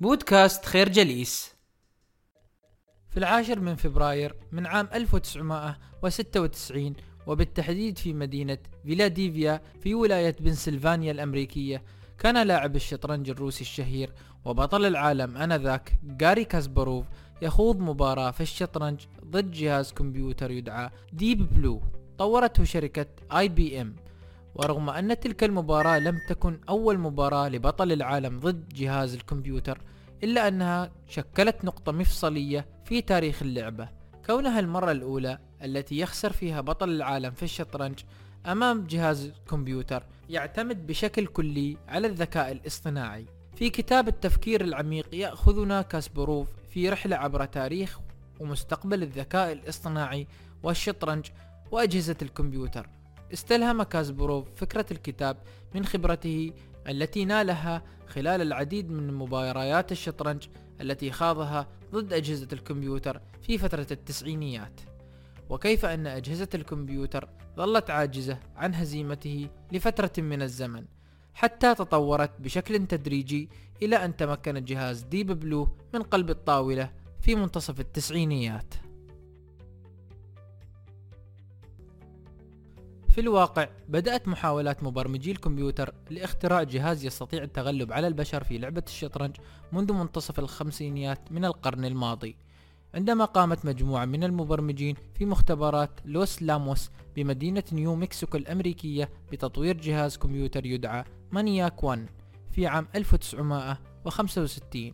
بودكاست خير جليس. في العاشر من فبراير من عام 1996 وبالتحديد في مدينة فيلادلفيا في ولاية بنسلفانيا الأمريكية كان لاعب الشطرنج الروسي الشهير وبطل العالم آنذاك جاري كاسباروف يخوض مباراة في الشطرنج ضد جهاز كمبيوتر يدعى Deep Blue طورته شركة IBM ورغم أن تلك المباراة لم تكن أول مباراة لبطل العالم ضد جهاز الكمبيوتر إلا أنها شكلت نقطة مفصلية في تاريخ اللعبة. كونها المرة الأولى التي يخسر فيها بطل العالم في الشطرنج أمام جهاز الكمبيوتر يعتمد بشكل كلي على الذكاء الاصطناعي. في كتاب التفكير العميق يأخذنا كاسبروف في رحلة عبر تاريخ ومستقبل الذكاء الاصطناعي والشطرنج وأجهزة الكمبيوتر. استلهم كاسبروف فكرة الكتاب من خبرته التي نالها خلال العديد من مباريات الشطرنج التي خاضها ضد أجهزة الكمبيوتر في فترة التسعينيات. وكيف أن أجهزة الكمبيوتر ظلت عاجزة عن هزيمته لفترة من الزمن حتى تطورت بشكل تدريجي إلى أن تمكن جهاز ديب بلو من قلب الطاولة في منتصف التسعينيات. في الواقع بدأت محاولات مبرمجي الكمبيوتر لاختراع جهاز يستطيع التغلب على البشر في لعبة الشطرنج منذ منتصف الخمسينيات من القرن الماضي. عندما قامت مجموعة من المبرمجين في مختبرات لوس لاموس بمدينة نيو مكسيكو الأمريكية بتطوير جهاز كمبيوتر يدعى مانياك 1 في عام 1965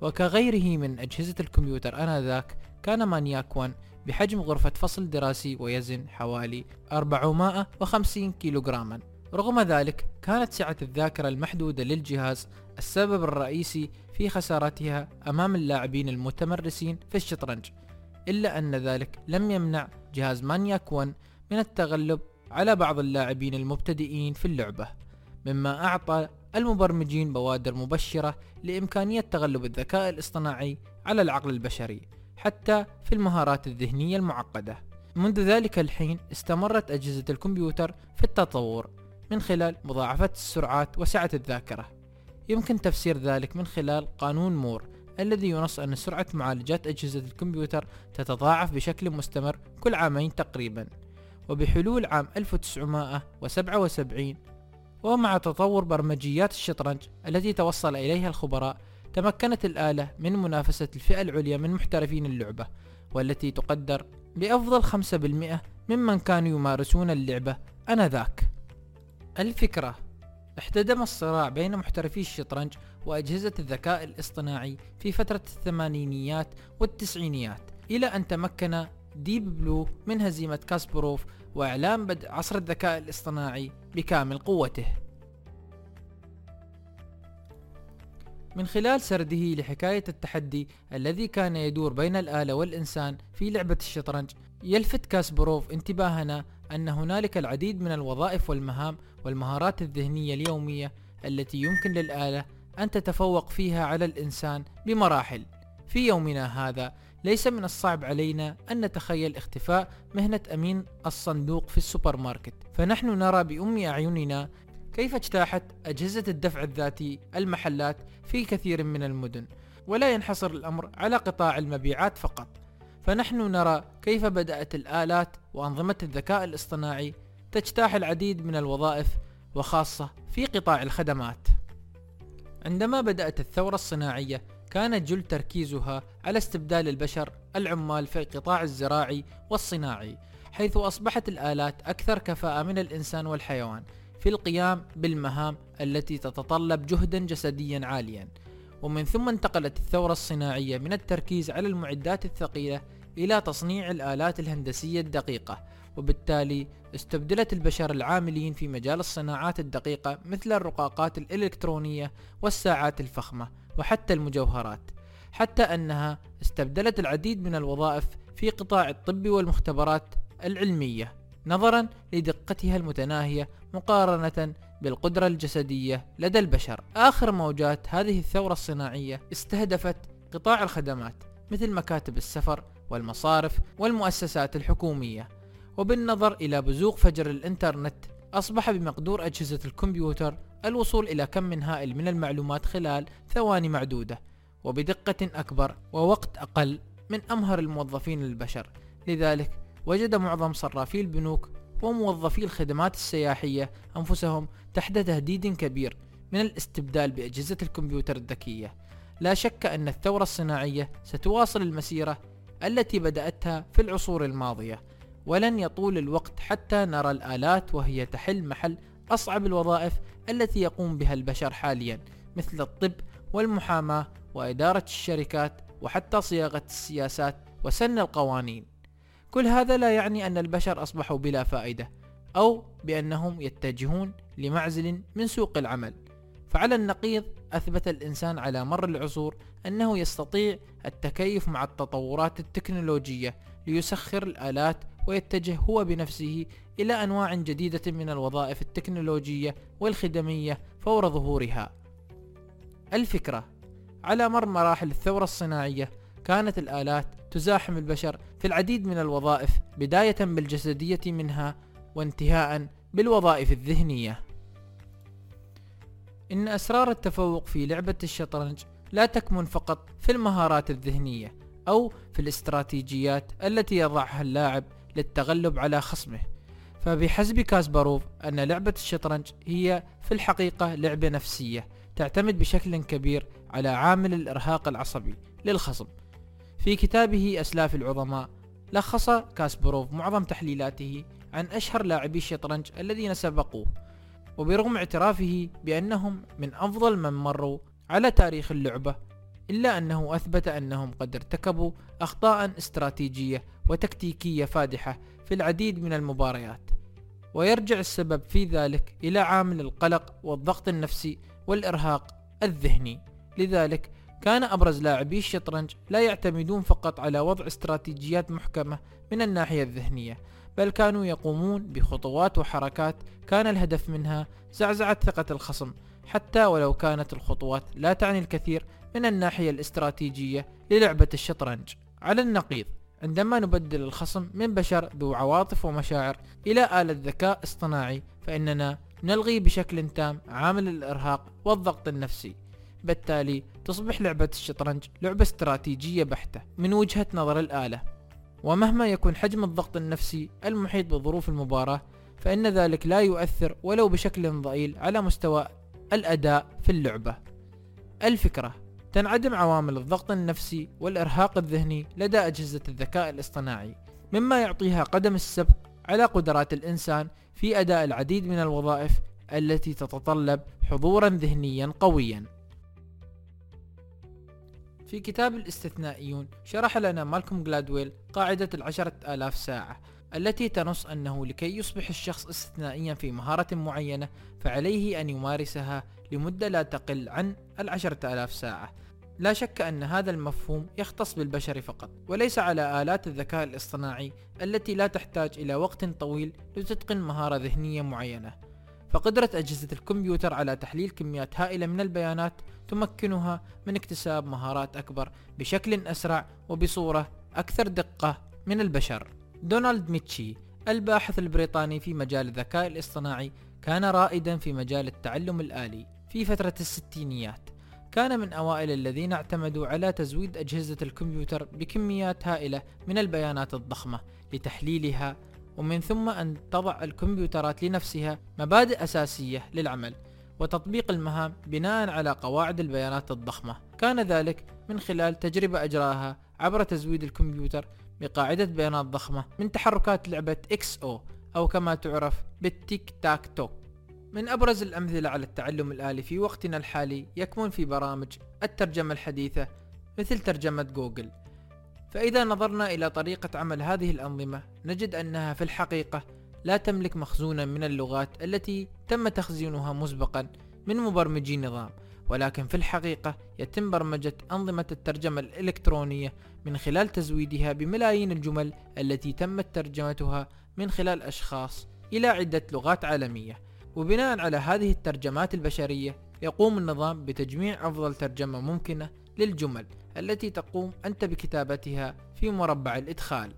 وكغيره من أجهزة الكمبيوتر آنذاك كان مانياك 1 بحجم غرفة فصل دراسي ويزن حوالي 450 كيلوغراما. رغم ذلك كانت سعة الذاكرة المحدودة للجهاز السبب الرئيسي في خسارتها أمام اللاعبين المتمرسين في الشطرنج إلا أن ذلك لم يمنع جهاز مانياك 1 من التغلب على بعض اللاعبين المبتدئين في اللعبة مما أعطى المبرمجين بوادر مبشرة لإمكانية تغلب الذكاء الاصطناعي على العقل البشري. حتى في المهارات الذهنية المعقدة. منذ ذلك الحين استمرت أجهزة الكمبيوتر في التطور من خلال مضاعفة السرعات وسعة الذاكرة. يمكن تفسير ذلك من خلال قانون مور الذي ينص أن سرعة معالجات أجهزة الكمبيوتر تتضاعف بشكل مستمر كل عامين تقريبا وبحلول عام 1977 ومع تطور برمجيات الشطرنج التي توصل إليها الخبراء تمكنت الآلة من منافسة الفئة العليا من محترفين اللعبة والتي تقدر بأفضل 5% ممن كانوا يمارسون اللعبة أنذاك. الفكرة احتدم الصراع بين محترفي الشطرنج وأجهزة الذكاء الاصطناعي في فترة الثمانينيات والتسعينيات إلى أن تمكن Deep Blue من هزيمة كاسباروف وإعلان بدء عصر الذكاء الاصطناعي بكامل قوته. من خلال سرده لحكاية التحدي الذي كان يدور بين الآلة والإنسان في لعبة الشطرنج. يلفت كاسبروف انتباهنا أن هنالك العديد من الوظائف والمهام والمهارات الذهنية اليومية التي يمكن للآلة أن تتفوق فيها على الإنسان بمراحل. في يومنا هذا ليس من الصعب علينا أن نتخيل اختفاء مهنة أمين الصندوق في السوبر ماركت فنحن نرى بأم أعيننا كيف اجتاحت أجهزة الدفع الذاتي المحلات في كثير من المدن ولا ينحصر الأمر على قطاع المبيعات فقط. فنحن نرى كيف بدأت الآلات وأنظمة الذكاء الاصطناعي تجتاح العديد من الوظائف وخاصة في قطاع الخدمات. عندما بدأت الثورة الصناعية كان جل تركيزها على استبدال البشر العمال في القطاع الزراعي والصناعي حيث أصبحت الآلات أكثر كفاءة من الإنسان والحيوان. في القيام بالمهام التي تتطلب جهدا جسديا عاليا. ومن ثم انتقلت الثورة الصناعية من التركيز على المعدات الثقيلة إلى تصنيع الآلات الهندسية الدقيقة. وبالتالي استبدلت البشر العاملين في مجال الصناعات الدقيقة مثل الرقاقات الإلكترونية والساعات الفخمة وحتى المجوهرات. حتى أنها استبدلت العديد من الوظائف في قطاع الطب والمختبرات العلمية. نظرا لدقتها المتناهية مقارنة بالقدرة الجسدية لدى البشر. آخر موجات هذه الثورة الصناعية استهدفت قطاع الخدمات مثل مكاتب السفر والمصارف والمؤسسات الحكومية وبالنظر إلى بزوغ فجر الإنترنت أصبح بمقدور أجهزة الكمبيوتر الوصول إلى كم من هائل من المعلومات خلال ثواني معدودة وبدقة أكبر ووقت أقل من أمهر الموظفين البشر لذلك وجد معظم صرافي البنوك وموظفي الخدمات السياحية أنفسهم تحت تهديد كبير من الاستبدال بأجهزة الكمبيوتر الذكية. لا شك أن الثورة الصناعية ستواصل المسيرة التي بدأتها في العصور الماضية ولن يطول الوقت حتى نرى الآلات وهي تحل محل أصعب الوظائف التي يقوم بها البشر حاليا مثل الطب والمحاماة وإدارة الشركات وحتى صياغة السياسات وسن القوانين. كل هذا لا يعني أن البشر أصبحوا بلا فائدة أو بأنهم يتجهون لمعزل من سوق العمل فعلى النقيض أثبت الإنسان على مر العصور أنه يستطيع التكيف مع التطورات التكنولوجية ليسخر الآلات ويتجه هو بنفسه إلى أنواع جديدة من الوظائف التكنولوجية والخدمية فور ظهورها. الفكرة على مر مراحل الثورة الصناعية كانت الآلات تزاحم البشر في العديد من الوظائف بداية بالجسدية منها وانتهاء بالوظائف الذهنية. إن أسرار التفوق في لعبة الشطرنج لا تكمن فقط في المهارات الذهنية أو في الاستراتيجيات التي يضعها اللاعب للتغلب على خصمه فبحسب كاسباروف أن لعبة الشطرنج هي في الحقيقة لعبة نفسية تعتمد بشكل كبير على عامل الإرهاق العصبي للخصم في كتابه أسلاف العظماء لخص كاسباروف معظم تحليلاته عن أشهر لاعبي الشطرنج الذين سبقوه وبرغم اعترافه بأنهم من أفضل من مروا على تاريخ اللعبة إلا أنه أثبت أنهم قد ارتكبوا أخطاء استراتيجية وتكتيكية فادحة في العديد من المباريات. ويرجع السبب في ذلك إلى عامل القلق والضغط النفسي والإرهاق الذهني لذلك كان أبرز لاعبي الشطرنج لا يعتمدون فقط على وضع استراتيجيات محكمة من الناحية الذهنية بل كانوا يقومون بخطوات وحركات كان الهدف منها زعزعة ثقة الخصم حتى ولو كانت الخطوات لا تعني الكثير من الناحية الاستراتيجية للعبة الشطرنج. على النقيض عندما نبدل الخصم من بشر ذو عواطف ومشاعر إلى آلة ذكاء اصطناعي فإننا نلغي بشكل تام عامل الإرهاق والضغط النفسي. بالتالي تصبح لعبة الشطرنج لعبة استراتيجية بحتة من وجهة نظر الآلة. ومهما يكون حجم الضغط النفسي المحيط بظروف المباراة فإن ذلك لا يؤثر ولو بشكل ضئيل على مستوى الأداء في اللعبة. الفكرة تنعدم عوامل الضغط النفسي والإرهاق الذهني لدى أجهزة الذكاء الاصطناعي مما يعطيها قدم السبق على قدرات الإنسان في أداء العديد من الوظائف التي تتطلب حضورا ذهنيا قويا. في كتاب الاستثنائيون شرح لنا مالكوم جلادويل قاعدة العشرة آلاف ساعة التي تنص أنه لكي يصبح الشخص استثنائيا في مهارة معينة فعليه أن يمارسها لمدة لا تقل عن العشرة آلاف ساعة. لا شك أن هذا المفهوم يختص بالبشر فقط وليس على آلات الذكاء الاصطناعي التي لا تحتاج إلى وقت طويل لتتقن مهارة ذهنية معينة. فقدرة أجهزة الكمبيوتر على تحليل كميات هائلة من البيانات تمكنها من اكتساب مهارات أكبر بشكل أسرع وبصورة أكثر دقة من البشر. دونالد ميتشي الباحث البريطاني في مجال الذكاء الاصطناعي كان رائدا في مجال التعلم الآلي في فترة الستينيات. كان من أوائل الذين اعتمدوا على تزويد أجهزة الكمبيوتر بكميات هائلة من البيانات الضخمة لتحليلها ومن ثم أن تضع الكمبيوترات لنفسها مبادئ أساسية للعمل وتطبيق المهام بناء على قواعد البيانات الضخمة. كان ذلك من خلال تجربة أجراها عبر تزويد الكمبيوتر بقاعدة بيانات ضخمة من تحركات لعبة XO أو كما تعرف بالتيك تاك توك من أبرز الأمثلة على التعلم الآلي في وقتنا الحالي يكمن في برامج الترجمة الحديثة مثل ترجمة جوجل. فإذا نظرنا إلى طريقة عمل هذه الأنظمة نجد أنها في الحقيقة لا تملك مخزونا من اللغات التي تم تخزينها مسبقا من مبرمجي نظام ولكن في الحقيقة يتم برمجة أنظمة الترجمة الإلكترونية من خلال تزويدها بملايين الجمل التي تمت ترجمتها من خلال أشخاص إلى عدة لغات عالمية. وبناء على هذه الترجمات البشرية يقوم النظام بتجميع أفضل ترجمة ممكنة للجمل التي تقوم أنت بكتابتها في مربع الإدخال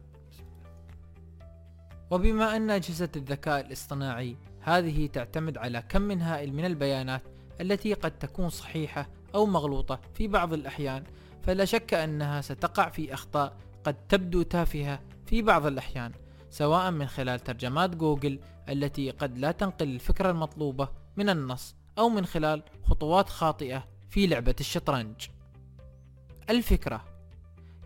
وبما أن أجهزة الذكاء الاصطناعي هذه تعتمد على كم من هائل من البيانات التي قد تكون صحيحة أو مغلوطة في بعض الأحيان فلا شك أنها ستقع في أخطاء قد تبدو تافهة في بعض الأحيان سواء من خلال ترجمات جوجل التي قد لا تنقل الفكرة المطلوبة من النص أو من خلال خطوات خاطئة في لعبة الشطرنج. الفكرة.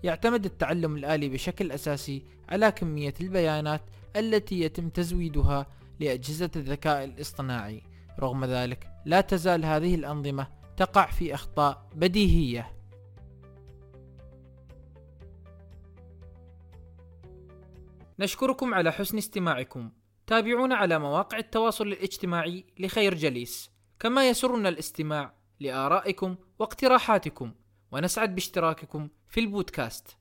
يعتمد التعلم الآلي بشكل أساسي على كمية البيانات التي يتم تزويدها لأجهزة الذكاء الاصطناعي. رغم ذلك لا تزال هذه الأنظمة تقع في أخطاء بديهية. نشكركم على حسن استماعكم. تابعونا على مواقع التواصل الاجتماعي لخير جليس. كما يسرنا الاستماع لآرائكم واقتراحاتكم. ونسعد باشتراككم في البودكاست.